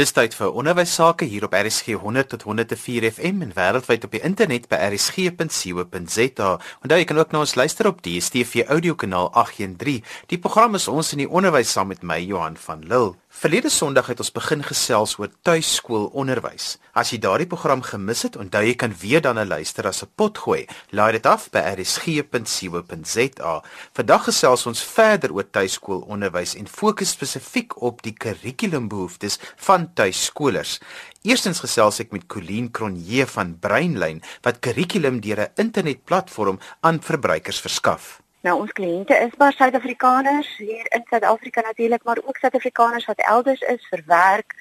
Dis tyd vir onderwys sake hier op RSG 100 tot 104 FM en wêreldwyd op die internet by rsg.co.za. Onthou jy kan ook na ons luister op DStv audiokanaal 813. Die program is ons in die onderwys saam met my Johan van Lille. Verlede Sondag het ons begin gesels oor tuiskoolonderwys. As jy daardie program gemis het, onthou jy kan weer dan luister as 'n potgooi. Laai dit af by rsg.co.za. Vandag gesels ons verder oor tuiskoolonderwys en fokus spesifiek op die kurrikulumbehoeftes van tuisskolers. Eerstens gesels ek met Colleen Cronje van Breinlyn wat kurrikulum deur 'n internetplatform aan verbruikers verskaf. Nou ons kliënte is maar Suid-Afrikaners hier in Suid-Afrika natuurlik, maar ook Suid-Afrikaners wat elders is vir werk,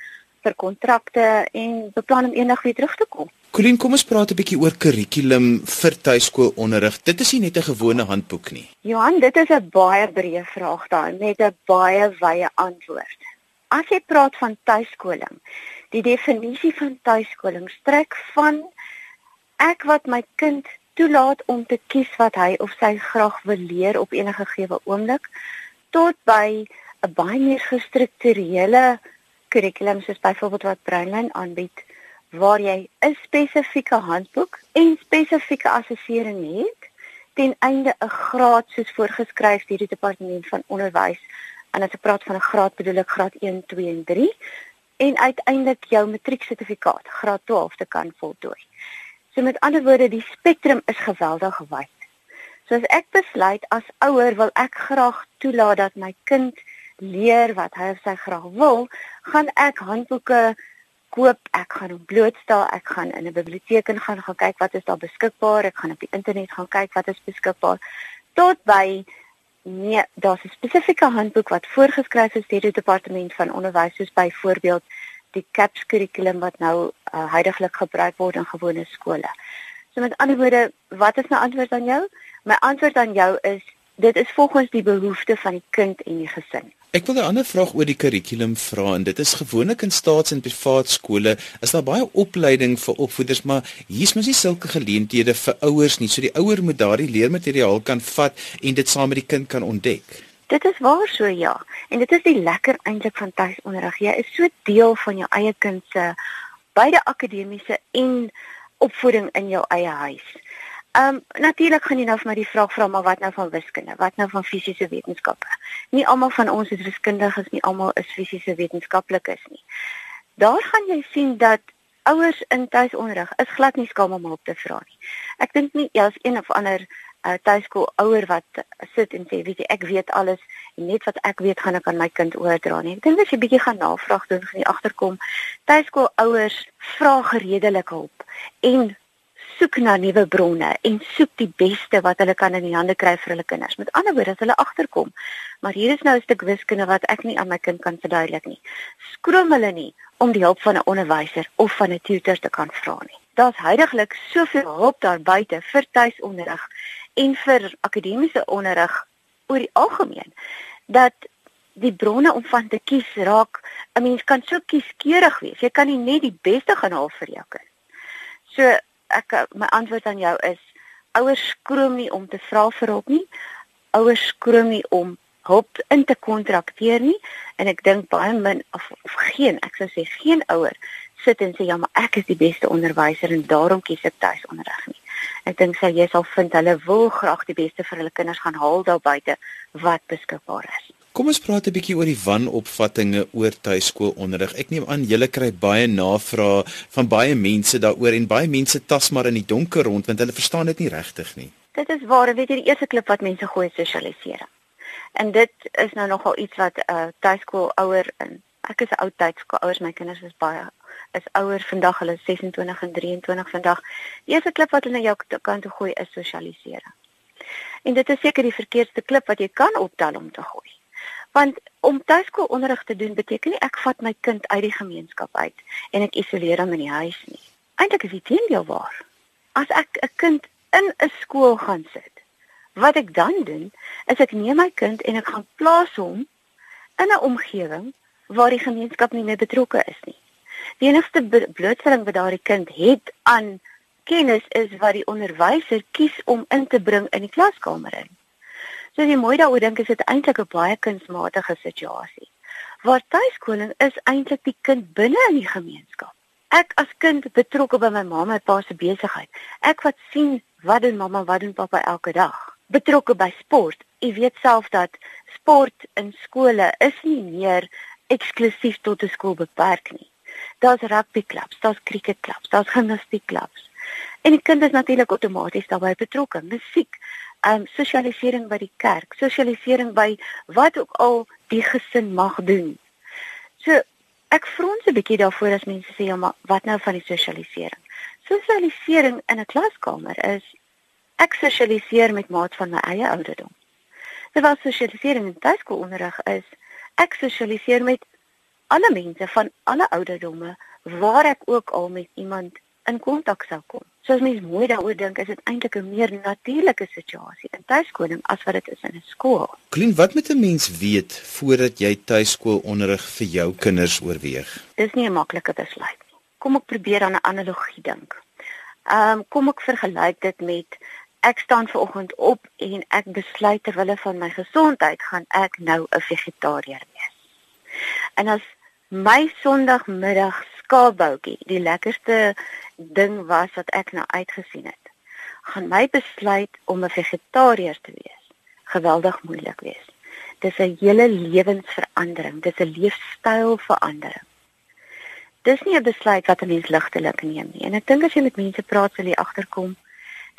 vir kontrakte en beplan om eendag weer terug te kom. Colleen, kom ons praat 'n bietjie oor kurrikulum vir tuiskoolonderrig. Dit is nie net 'n gewone handboek nie. Johan, dit is 'n baie breë vraag daai met 'n baie wye antwoord. As jy praat van tuiskoling, die definisie van tuiskoling strek van ek wat my kind toelaat om te kies wat hy of sy graag wil leer op enige gewe oomblik tot by 'n baie meer gestruktureerde kurrikulum soos byvoorbeeld wat Breinlyn aanbied waar jy 'n spesifieke handboek en spesifieke assessering het ten einde 'n graad soos voorgeskryf deur die departement van onderwys en as ek praat van 'n graad bedoel ek graad 1, 2 en 3 en uiteindelik jou matrieksertifikaat graad 12 te kan voltooi. So met ander woorde, die spektrum is geweldig wyd. So as ek besluit as ouer wil ek graag toelaat dat my kind leer wat hy of sy graag wil, gaan ek handboeke koop, ek gaan hom blootstel, ek gaan in 'n biblioteek in gaan gaan kyk wat is daar beskikbaar, ek gaan op die internet gaan kyk wat is beskikbaar tot by nee, daar's 'n spesifieke handboek wat voorgeskryf is deur die departement van onderwys soos byvoorbeeld die CAPS kurrikulum wat nou uh, heidaglik gebruik word in gewone skole. So met ander woorde, wat is my antwoord aan jou? My antwoord aan jou is dit is volgens die behoeftes van die kind en die gesin. Ek wil 'n ander vraag oor die kurrikulum vra en dit is gewoonlik in staats- en privaat skole is daar baie opleiding vir opvoeders maar hier's mos nie sulke geleenthede vir ouers nie so die ouer moet daardie leermateriaal kan vat en dit saam met die kind kan ontdek. Dit is waar so ja. En dit is die lekker eintlik van tuisonderrig. Jy is so deel van jou eie kind se beide akademiese en opvoeding in jou eie huis. Ehm um, natuurlik gaan jy nou vir my die vraag vra maar wat nou van wiskunde? Wat nou van fisiese wetenskappe? Nie almal van ons is wiskundiges nie, almal is fisiese wetenskaplikes nie. Daar gaan jy sien dat ouers in tuisonderrig is glad nie skaam om hulp te vra nie. Ek dink nie as een of ander uh, tuiskool ouer wat sit en sê weet jy ek weet alles en net wat ek weet gaan ek aan my kind oordra nie. Ek dink as jy bietjie gaan navraag doen gaan jy agterkom tuiskool ouers vra gereedelik hulp en soek na nuwe bronne en soek die beste wat hulle kan in die hande kry vir hulle kinders. Met ander woorde, as hulle agterkom, maar hier is nou 'n stuk wiskunde wat ek nie aan my kind kan verduidelik nie. Skroom hulle nie om die hulp van 'n onderwyser of van 'n tutor te kan vra nie. Daar's heidaglik soveel hulp daar buite vir tuisonderrig en vir akademiese onderrig oor die algemeen dat die bronne om van te kies raak 'n mens kan so kieskeurig wees jy kan nie net die beste gaan haal vir jou kind. So ek my antwoord aan jou is ouers skroom nie om te vra vir hulp nie ouers skroom nie om hulp in te kontrakteer nie en ek dink baie min of, of geen ek sou sê geen ouer sit en sê ja maar ek is die beste onderwyser en daarom kies ek tuisonderrig nie Ek dink sy jy sal vind hulle wil graag die beste vir hulle kinders gaan haal daar buite wat beskikbaar is. Kom ons praat 'n bietjie oor die wanopvattinge oor tuiskoolonderrig. Ek neem aan julle kry baie navrae van baie mense daaroor en baie mense tas maar in die donker rond want hulle verstaan dit nie regtig nie. Dit is waar, weet jy, die eerste klip wat mense gooi sosialisering. En dit is nou nogal iets wat 'n uh, tuiskoolouer in ek is 'n ou tuiskoolouers, my kinders is baie is ouer vandag, hulle is 26 en 23 vandag. Die eerste klip wat hulle na jou kant toe gooi is sosialisering. En dit is seker die verkeerdste klip wat jy kan optel om te gooi. Want om tuiskoolonderrig te doen beteken nie ek vat my kind uit die gemeenskap uit en ek isoleer hom in die huis nie. Eintlik is dit teendeel waar. As ek 'n kind in 'n skool gaan sit, wat ek dan doen, is ek neem my kind en ek gaan plaas hom in 'n omgewing waar die gemeenskap nie meer betrokke is nie. Die enigste blootstelling wat daardie kind het aan kennis is wat die onderwyser kies om in te bring in die klaskamer in. So as jy mooi daaroor dink, is dit eintlik 'n baie kunsmatige situasie. Waar tuiskoling is eintlik die kind binne in die gemeenskap. Ek as kind betrokke by my ma en my pa se besigheid. Ek wat sien wat doen mamma, wat doen pappa elke dag. Betrokke by sport. Jy weet self dat sport in skole is nie meer eksklusief tot 'n skool beperk nie. Daar's rugbyklubs, daar's cricketklubs, daar's gimnastiekklubs. En die kind is natuurlik outomaties daarbey betrokke. Musiek, ehm um, sosialisering by die kerk, sosialisering by wat ook al die gesin mag doen. So ek frons 'n bietjie daarvoor as mense sê ja, maar wat nou van die sosialisering? Sosialisering in 'n klaskamer is ek sosialiseer met maat van my eie ouderdom. Terwyl sosialisering in tuiskoolonderrig is ek sosialiseer met alle mense van alle ouderdomme waar ek ook al met iemand in kontak sou kom. So as mens mooi daaroor dink, is dit eintlik 'n meer natuurlike situasie in tuiskoling as wat dit is in 'n skool. Klien, wat moet 'n mens weet voordat jy tuiskoolonderrig vir jou kinders oorweeg? Dis nie 'n maklike besluit nie. Kom ek probeer aan 'n analogie dink. Ehm um, kom ek vergelyk dit met ek staan ver oggend op en ek besluit ter wille van my gesondheid gaan ek nou 'n vegetariër wees. En as my Sondagmiddag skaapboutjie die lekkerste ding was wat ek nou uitgesien het, gaan my besluit om 'n vegetariër te wees geweldig moeilik wees. Dis 'n hele lewensverandering, dis 'n leefstylverandering. Dis nie 'n besluit wat 'n mens ligtelik neem nie. En ek dink as jy met mense praat, sal jy agterkom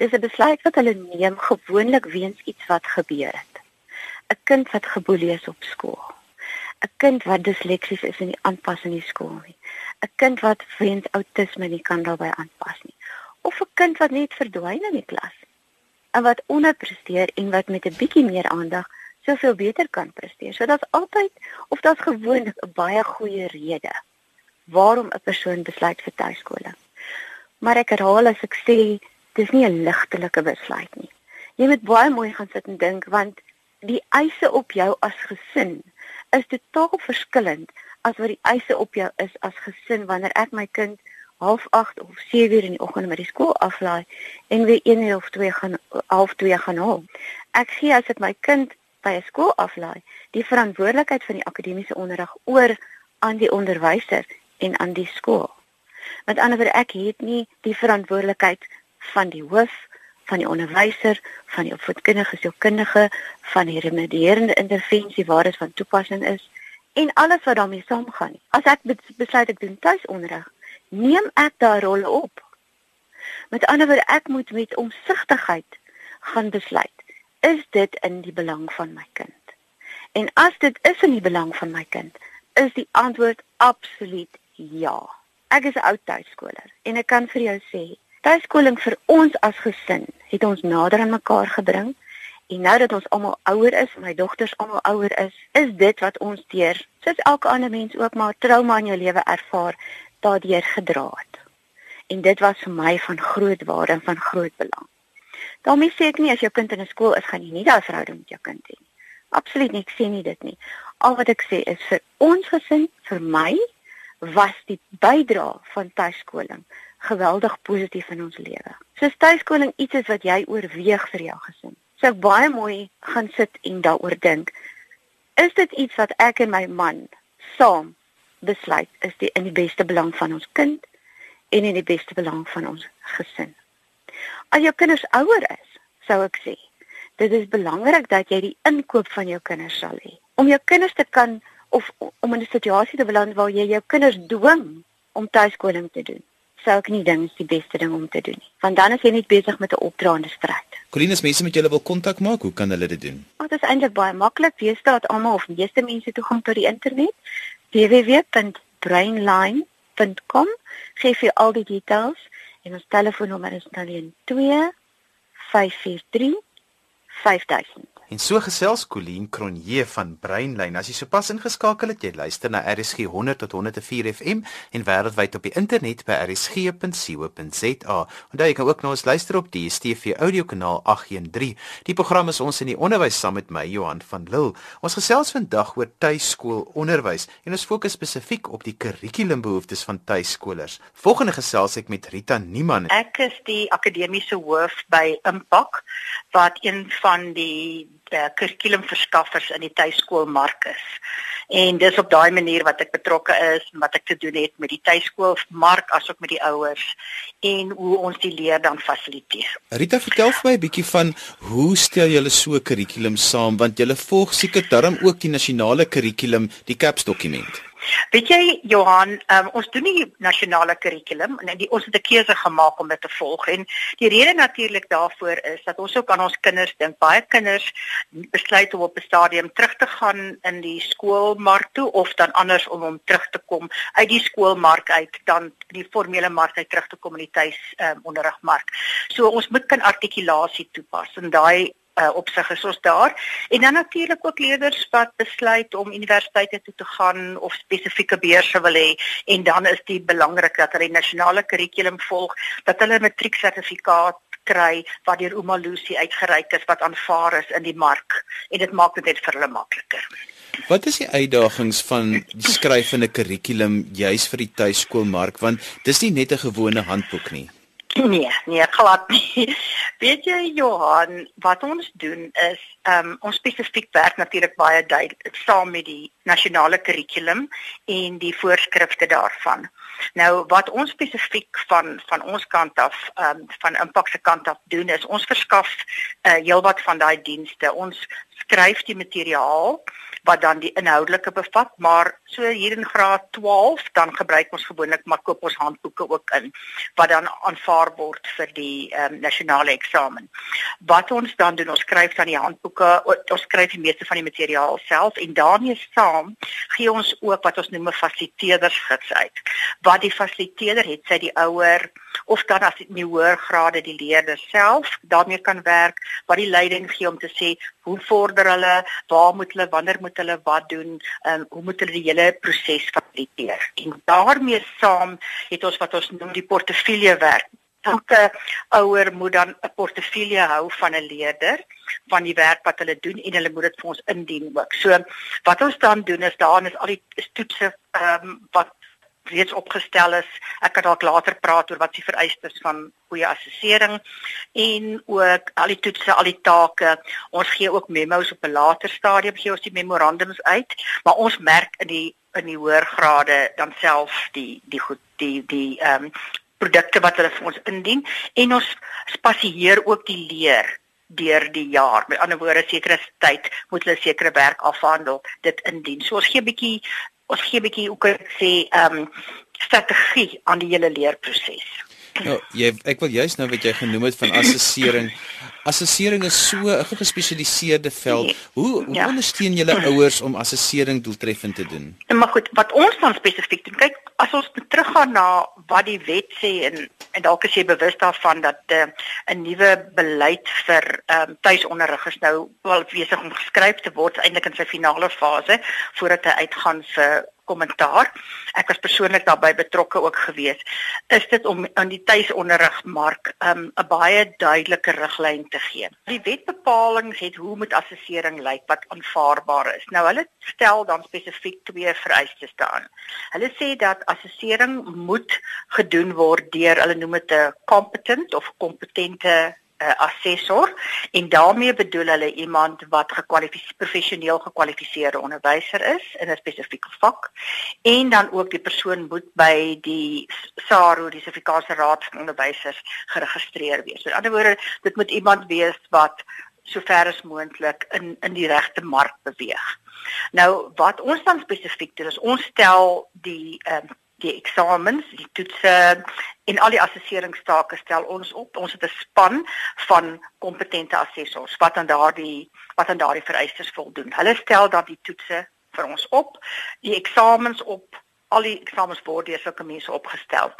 dis 'n besluit wat hulle neem gewoonlik weens iets wat gebeur het. 'n Kind wat geboelie is op skool. 'n Kind wat disleksies is en nie aanpas in die skool nie. 'n Kind wat weens outisme nie kan daarbey aanpas nie. Of 'n kind wat net verdwyn in die klas en wat onderpresteer en wat met 'n bietjie meer aandag soveel beter kan presteer. So daar's altyd of daar's gewoonlik 'n baie goeie rede waarom 'n persoon besluit vir tuiskoling. Maar ek herhaal as ek sê dis nie 'n ligtelike besluit nie. Jy moet baie mooi gaan sit en dink want die eise op jou as gesin is totaal verskillend as wat die eise op jou is as gesin wanneer ek my kind half 8 of 7 uur in die oggend by die skool aflaai en weer 1 uur of 2 gaan half 2 gaan haal. Ek gee as ek my kind by 'n skool aflaai, die verantwoordelikheid van die akademiese onderrig oor aan die onderwyser en aan die skool. Met ander woorde, ek het nie die verantwoordelikheid van die hoof, van die onderwyser, van die opvoedkundige, sielkundige, van die remedierende intervensie waar dit van toepassing is en alles wat daarmee saamgaan. As ek besluit ek doen tuisonderrig, neem ek daai rol op. Met ander woorde, ek moet met omsigtigheid gaan besluit, is dit in die belang van my kind? En as dit is in die belang van my kind, is die antwoord absoluut ja. Ek is 'n oud tuiskoler en ek kan vir jou sê, Tuiskoling vir ons as gesin het ons nader aan mekaar gebring. En nou dat ons almal ouer is, my dogters almal ouer is, is dit wat ons deur, soos elke ander mens ook maar trauma in jou lewe ervaar, daardeur gedra het. En dit was vir my van groot waarde en van groot belang. daarmee sê ek nie as jou kind in 'n skool is, gaan jy nie daai verhouding met jou kind hê nie. Absoluut nie, ek sê nie dit nie. Al wat ek sê is vir ons gesin, vir my, was die bydrae van tuiskoling geweldig positief in ons lewe. So tuiskoling iets is wat jy oorweeg vir jou gesin. So ek baie mooi gaan sit en daaroor dink. Is dit iets wat ek en my man saam besluit is die in die beste belang van ons kind en in die beste belang van ons gesin. As jou kinders ouer is, sou ek sê, dit is belangrik dat jy die inkoop van jou kinders sal hê. Om jou kinders te kan of om in 'n situasie te beland waar jy jou kinders dwing om tuiskoling te doen sou ek nie dink is die beste ding om te doen nie. Want dan is jy net besig met 'n opdraande stryd. Colinus, mense met julle wil kontak maak, hoe kan hulle dit doen? Oh, dit is eintlik baie maklik. Wie staat almal of meeste mense toegang tot die internet? www.brainline.com gee vir al die details en ons telefoonnommer is 012 543 5000. En so gesels Colleen Cronje van Breinlyn. As jy sopas ingeskakel het, jy luister na RSG 100 tot 104 FM en wêreldwyd op die internet by rsg.co.za. Onthou jy kan ook na ons luister op die DStv audiokanaal 813. Die program is ons in die onderwys saam met my Johan van Lille. Ons gesels vandag oor tuiskoolonderwys en ons fokus spesifiek op die kurrikulumbehoeftes van tuiskolers. Volgende gesels ek met Rita Niemann. Ek is die akademiese hoof by Impak wat een van die uh, kurrikulumverskaffers in die tuiskoolmark is. En dis op daai manier wat ek betrokke is en wat ek te doen het met die tuiskoolmark asook met die ouers en hoe ons die leer dan fasiliteer. Rita, vertel vir my 'n bietjie van hoe stel julle so 'n kurrikulum saam want julle volg seker darm ook die nasionale kurrikulum, die CAPS dokument. Weet jy Johan, um, ons doen nie nasionale kurrikulum en die, ons het 'n keuse gemaak om dit te volg en die rede natuurlik daarvoor is dat ons ook aan ons kinders dink. Baie kinders besluit om op 'n stadium terug te gaan in die skoolmark toe of dan anders om om terug te kom uit die skoolmark uit dan in die formele mark uit terug te kom in die tuis um, onderrigmark. So ons moet kan artikulasie toepas en daai uh, opsig is ons daar. En dan natuurlik ook leerders wat besluit om universiteite toe te gaan of spesifieke beurse wil hê en dan is dit belangrik dat hulle die nasionale kurrikulum volg, dat hulle 'n matrieksertifikaat kry wat deur Umalusi uitgereik is wat aanvaar is in die mark en dit maak dit net vir hulle makliker. Wat is die uitdagings van die skrywende kurrikulum juis vir die tuiskoolmark want dis nie net 'n gewone handboek nie. Nee, nee, glad nie. Weet jy Johan, wat ons doen is, ehm um, ons spesifiek werk natuurlik baie duidelik saam met die nasionale kurrikulum en die voorskrifte daarvan. Nou wat ons spesifiek van van ons kant af, ehm um, van impak se kant af doen is ons verskaf uh, heelwat van daai dienste. Ons skryf die materiaal wat dan die inhoudelike bevat, maar so hier in graad 12 dan gebruik ons gewoonlik maar koop ons handboeke ook in wat dan aanvaar word vir die um, nasionale eksamen. Wat ons dan doen, ons skryf dan die handboeke, ons skryf die meeste van die materiaal self en daarmee saam gee ons ook wat ons noem 'n fasiliteerdersgids uit. Wat die fasiliteerder het, sy die ouer of dan as dit nie hoër grade die leerder self daarmee kan werk wat die leiding gee om te sê hoe vorder hulle? Waar moet hulle? Wanneer moet hulle wat doen? Um, hoe moet hulle die hele proses fasiliteer? En daarmee saam het ons wat ons noem die portefeulje werk. Elke ouer moet dan 'n portefeulje hou van 'n leerder van die werk wat hulle doen en hulle moet dit vir ons indien ook. So wat ons dan doen is daarin is al die toetse ehm um, wat reeds opgestel is. Ek kan dalk later praat oor wat die vereistes van goeie assessering en ook al die toetse, al die take. Ons gee ook memos op 'n later stadium gee ons die memorandums uit, maar ons merk in die in die hoër grade dan self die die goed die die ehm um, produkte wat hulle vir ons indien en ons spasieer ook die leer deur die jaar. Met ander woorde, sekere tyd moet hulle sekere werk afhandel, dit indien. So ons gee 'n bietjie ons gee 'n bietjie hoe kan ek sê ehm um, strategie aan die hele leerproses. Nou, jy ek wil juist nou wat jy genoem het van assessering. Assessering is so 'n gespesialiseerde veld. Hoe hoe ja. ondersteun julle ouers om assessering doeltreffend te doen? En maar goed, wat ons dan spesifiek doen. Kyk, as ons teruggaan na wat die wet sê en en dalk is jy bewus daarvan dat eh, 'n uh, nuwe beleid vir ehm um, tuisonderrig is nou wel besig om geskryf te word eintlik in sy finale fase voordat hy uitgaan vir kommentaar. Ek was persoonlik daarbey betrokke ook geweest. Is dit om aan die tuisonderrigmark um, 'n baie duidelike riglyn te gee. Die wetbepaling het hoe moet assessering lyk wat aanvaarbaar is. Nou hulle stel dan spesifiek twee vereistes daaraan. Hulle sê dat assessering moet gedoen word deur hulle noem dit 'n competent of kompetente uh, assessor en daarmee bedoel hulle iemand wat gekwalifiseer professioneel gekwalifiseerde onderwyser is in 'n spesifieke vak en dan ook die persoon moet by die SARO die Sertifikaatse Raad van Onderwysers geregistreer wees. Met ander woorde, dit moet iemand wees wat sover as moontlik in in die regte mark beweeg. Nou wat ons dan spesifiek doen is ons stel die ehm um, die eksamens, die toetse en al die assesseringstake stel ons op. Ons het 'n span van kompetente assessors wat aan daardie wat aan daardie vereistes voldoen. Hulle stel dan die toetse vir ons op, die eksamens op, al die eksamens word deur sulke mense opgestel.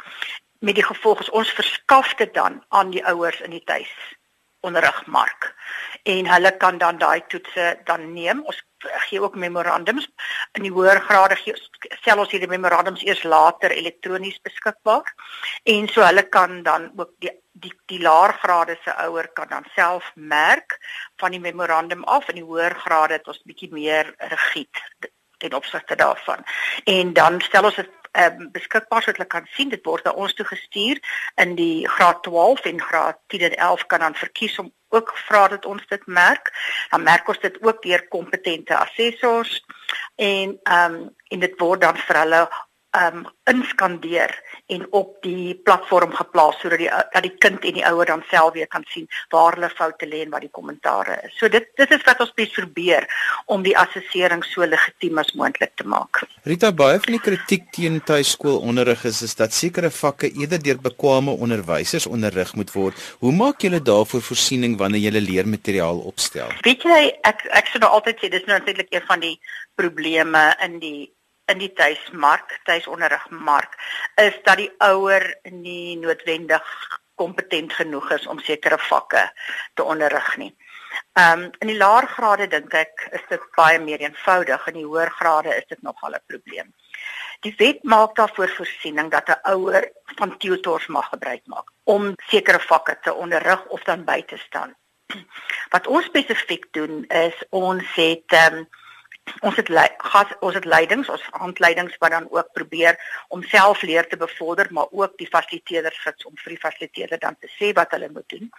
Met die gevolg is ons verskaf dit dan aan die ouers in die tuis onderrigmark en hulle kan dan daai toetse dan neem. Ons gee ook memorandums. In die hoër grade gee stel ons hierdie memorandums eers later elektronies beskikbaar. En so hulle kan dan ook die die die laer grade se ouer kan dan self merk van die memorandum af. En die hoër grade het ons bietjie meer rigied ten opsigte daarvan. En dan stel ons dit ehm um, beskikbaar sodat hulle kan sien dit word na ons toe gestuur in die graad 12 en graad 10 en 11 kan dan verkies om ook vra dat ons dit merk. Dan merk ons dit ook deur kompetente assessors en ehm um, en dit word dan vir hulle um inskandeer en op die platform geplaas sodat die dat die kind en die ouer dan self weer kan sien waar hulle foute lê en wat die kommentare is. So dit dit is wat ons spesifiek probeer om die assessering so legitiem as moontlik te maak. Rita baie van die kritiek teen tuiskoolonderrig is is dat sekere vakke eerder deur bekwame onderwysers onderrig moet word. Hoe maak julle daarvoor voorsiening wanneer julle leermateriaal opstel? Weet jy ek ek sou nou altyd sê dis nou natuurlik een van die probleme in die in die tuismark, tuisonderrigmark, is dat die ouer nie noodwendig kompetent genoeg is om sekere vakke te onderrig nie. Ehm um, in die laer grade dink ek is dit baie meer eenvoudig, in die hoër grade is dit nogal 'n probleem. Die wet maak daarvoor voorsiening dat 'n ouer van tutors mag gebruik maak om sekere vakke te onderrig of dan by te staan. Wat ons spesifiek doen is ons het ehm um, ons het gas ons het leidings ons handleidings wat dan ook probeer om self leer te bevorder maar ook die fasiliteerders fits om vir die fasiliteerder dan te sê wat hulle moet doen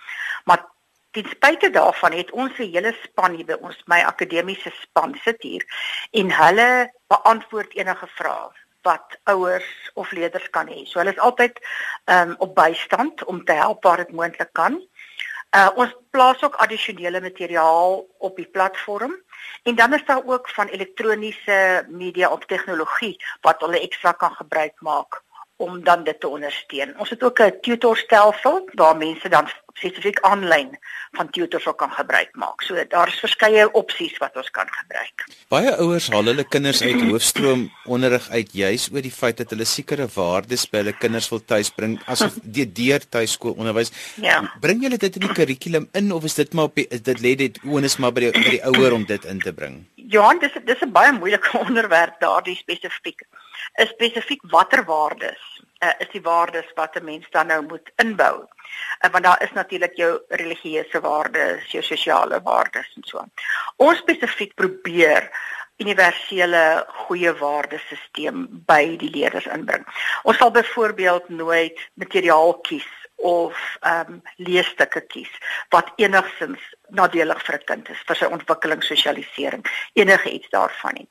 maar ten spyte daarvan het ons 'n hele span hier by ons my akademiese span sit hier en hulle beantwoord enige vrae wat ouers of leerders kan hê. So hulle is altyd um, op bystand om te help waar dit moontlik kan. Uh ons plaas ook addisionele materiaal op die platform en dan is daar ook van elektroniese media op tegnologie wat hulle ekstra kan gebruik maak om dan dit te ondersteun. Ons het ook 'n tutorstelsel waar mense dan spesifiek aanlyn van tutors ook kan gebruik maak. So daar is verskeie opsies wat ons kan gebruik. Baie ouers haal hulle kinders uit hoofstroom onderrig uit juis oor die feit dat hulle sekere waardes by hulle kinders wil tuisbring asof die deur tuiskoolonderwys. Ja. Bring julle dit in die kurrikulum in of is dit maar op die, dit lê dit onus maar by die by die ouer om dit in te bring? Ja, dis dis 'n baie moeilike onderwerp daardie spesifiek. Is spesifiek watter waardes uh, is die waardes wat 'n mens dan nou moet inbou. Uh, want daar is natuurlik jou religieuse waardes, jou sosiale waardes en so. Ons spesifiek probeer universele goeie waardesisteem by die leerders inbring. Ons sal byvoorbeeld nooit materiaal kies of ehm um, leesstukke kies wat enigsins nadelig vir 'n kind is vir sy ontwikkeling, sosialisering, enige iets daarvan nie.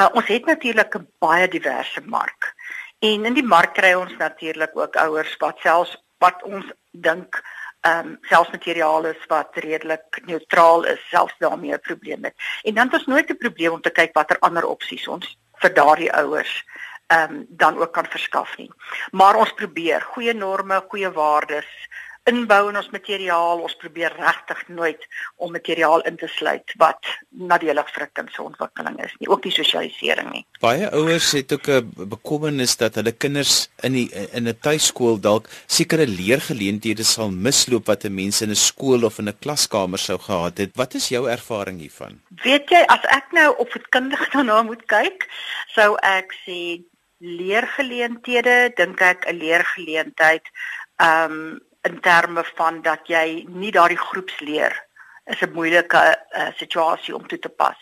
Uh, ons het natuurlik 'n baie diverse mark. En in die mark kry ons natuurlik ook ouers wat selfs wat ons dink ehm um, selfs materiaal is wat redelik neutraal is, selfs daarmee 'n probleem het. En dan is nooit 'n probleem om te kyk watter ander opsies ons vir daardie ouers ehm um, dan ook kan verskaf nie. Maar ons probeer goeie norme, goeie waardes inbou in ons materiaal. Ons probeer regtig nooit om materiaal in te sluit wat nadelig vir 'n kind se ontwikkeling is nie, ook die sosialisering nie. Baie ouers het ook 'n bekommernis dat hulle kinders in die in 'n tuiskool dalk sekere leergeleenthede sal misloop wat 'n mens in 'n skool of in 'n klaskamer sou gehad het. Wat is jou ervaring hiervan? Weet jy, as ek nou op voedkundig daarna moet kyk, sou ek sê leergeleenthede, dink ek 'n leergeleentheid ehm um, in terme van dat jy nie daardie groepsleer is 'n moeilike uh, situasie om toe te pas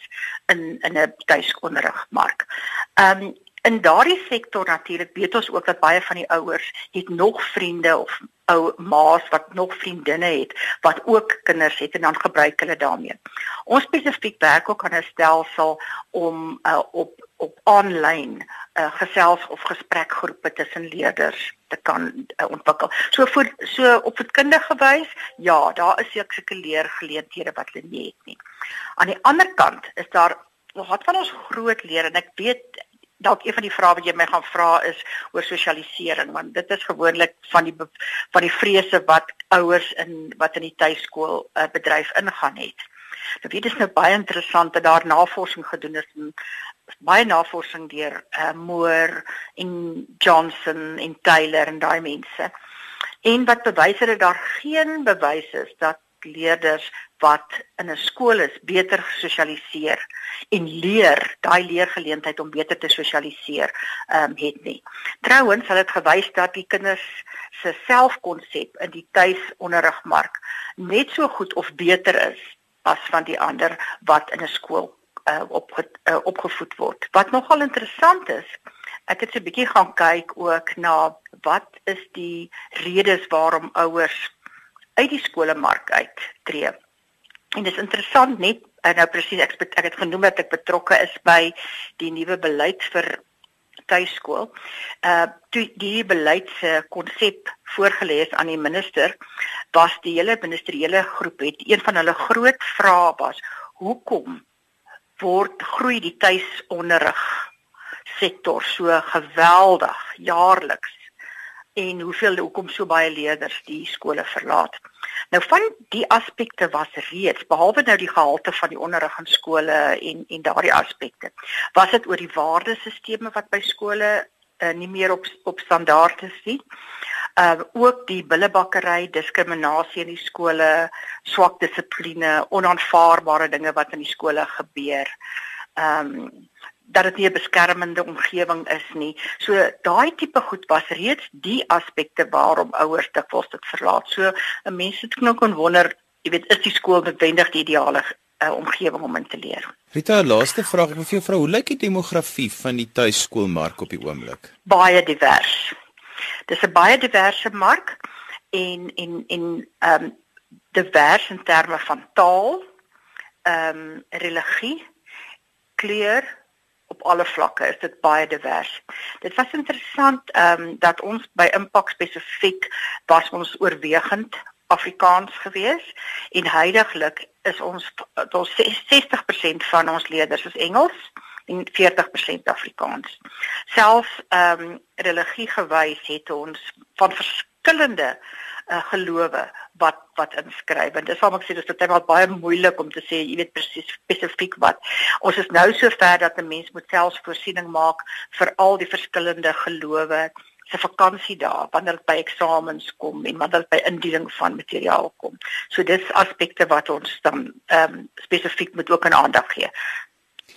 in in 'n tuisonderrigmark. Ehm um, in daardie sektor natuurlik weet ons ook dat baie van die ouers het nog vriende of ou ma's wat nog vriendinne het wat ook kinders het en dan gebruik hulle daarmee. Ons spesifiek werk ook aan 'n stelsel om uh, op op aanlyn uh, gesels of gesprekgroepe tussen leerders te kan uh, ontwikkel. So vir so op voedkundige wys, ja, daar is seker leergeleenthede wat hulle nie het nie. Aan die ander kant is daar wat van ons groot leer en ek weet dalk een van die vrae wat jy my gaan vra is oor sosialisering want dit is gewoonlik van die van die vrese wat ouers in wat in die tuiskool uh, bedryf ingaan het. Nou dit is nou baie interessant dat daar navorsing gedoen is en baie navorsing deur uh, Moore en Johnson en Taylor en daai mense. En wat bewys het dat daar geen bewys is dat leerders wat in 'n skool is beter gesosialiseer en leer daai leergeleentheid om beter te sosialiseer ehm um, het nie. Trouwens, hulle het gewys dat die kinders se selfkonsep in die tuisonderrigmark net so goed of beter is as van die ander wat in 'n skool uh, opge, uh, opgevoed word. Wat nogal interessant is, ek het so 'n bietjie gaan kyk ook na wat is die redes waarom ouers uit die skolemark uit tree. En dit is interessant net en nou presies ek ek het genoem dat ek betrokke is by die nuwe beleid vir tuiskool. Uh toe die beleid se konsep voorgeles aan die minister was die hele ministeriële groep het een van hulle groot vrae was hoekom word groei die tuisonderrig sektor so geweldig jaarliks en hoeveel hoekom so baie leerders die skole verlaat. Nou van die aspekte was reeds behalwe nou die gehalte van die onderrig in skole en en daardie aspekte. Was dit oor die waardesisteme wat by skole uh, nie meer op op standaard is nie. Uh ook die billebakkery, diskriminasie in die skole, swak dissipline, onaanvaarbare dinge wat in die skole gebeur. Ehm um, dat dit nie 'n beskermende omgewing is nie. So daai tipe goed was reeds die aspekte waarom ouers dikwels dit verlaat. So 'n mens het nou kon wonder, jy weet, is die skool noodwendig die ideale uh, omgewing om in te leer? Rita, laaste vraag ek wil vir jou vra, hoe lyk die demografie van die tuiskoolmark op die oomblik? Baie divers. Dis 'n baie diverse mark en en en ehm um, divers in terme van taal, ehm um, religie, kleur op alle vlakke is dit baie divers. Dit was interessant ehm um, dat ons by impak spesifiek was ons oorwegend Afrikaans gewees en heidaglik is ons tot 60% van ons leerders is Engels en 40% Afrikaans. Selfs ehm um, religie gewys het ons van verskillende uh, gelowe wat wat inskryf. En dis waarom ek sê dis baie baie moeilik om te sê jy weet presies spesifiek wat. Ons is nou so ver dat 'n mens moet selfs voorsiening maak vir al die verskillende gelowe se vakansie daar wanneer dit by eksamens kom en wanneer dit by indiening van materiaal kom. So dis aspekte wat ons dan ehm um, spesifiek moet ook 'n aandag gee.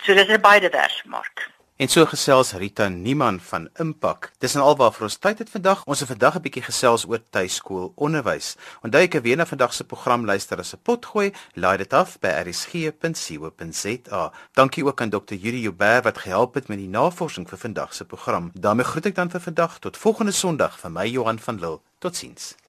So dis 'n baie divers mark. En so gesels Rita Niemann van Impak. Dis en alwaar vir ons tyd het vandag. Ons het vandag 'n bietjie gesels oor tuiskool onderwys. Onthou ek weer na vandag se program luister as 'n potgooi. Laai dit af by rsg.co.za. Dankie ook aan Dr. Yuri Uber wat gehelp het met die navorsing vir vandag se program. daarmee groet ek dan vir vandag tot volgende Sondag van my Johan van Lille. Totsiens.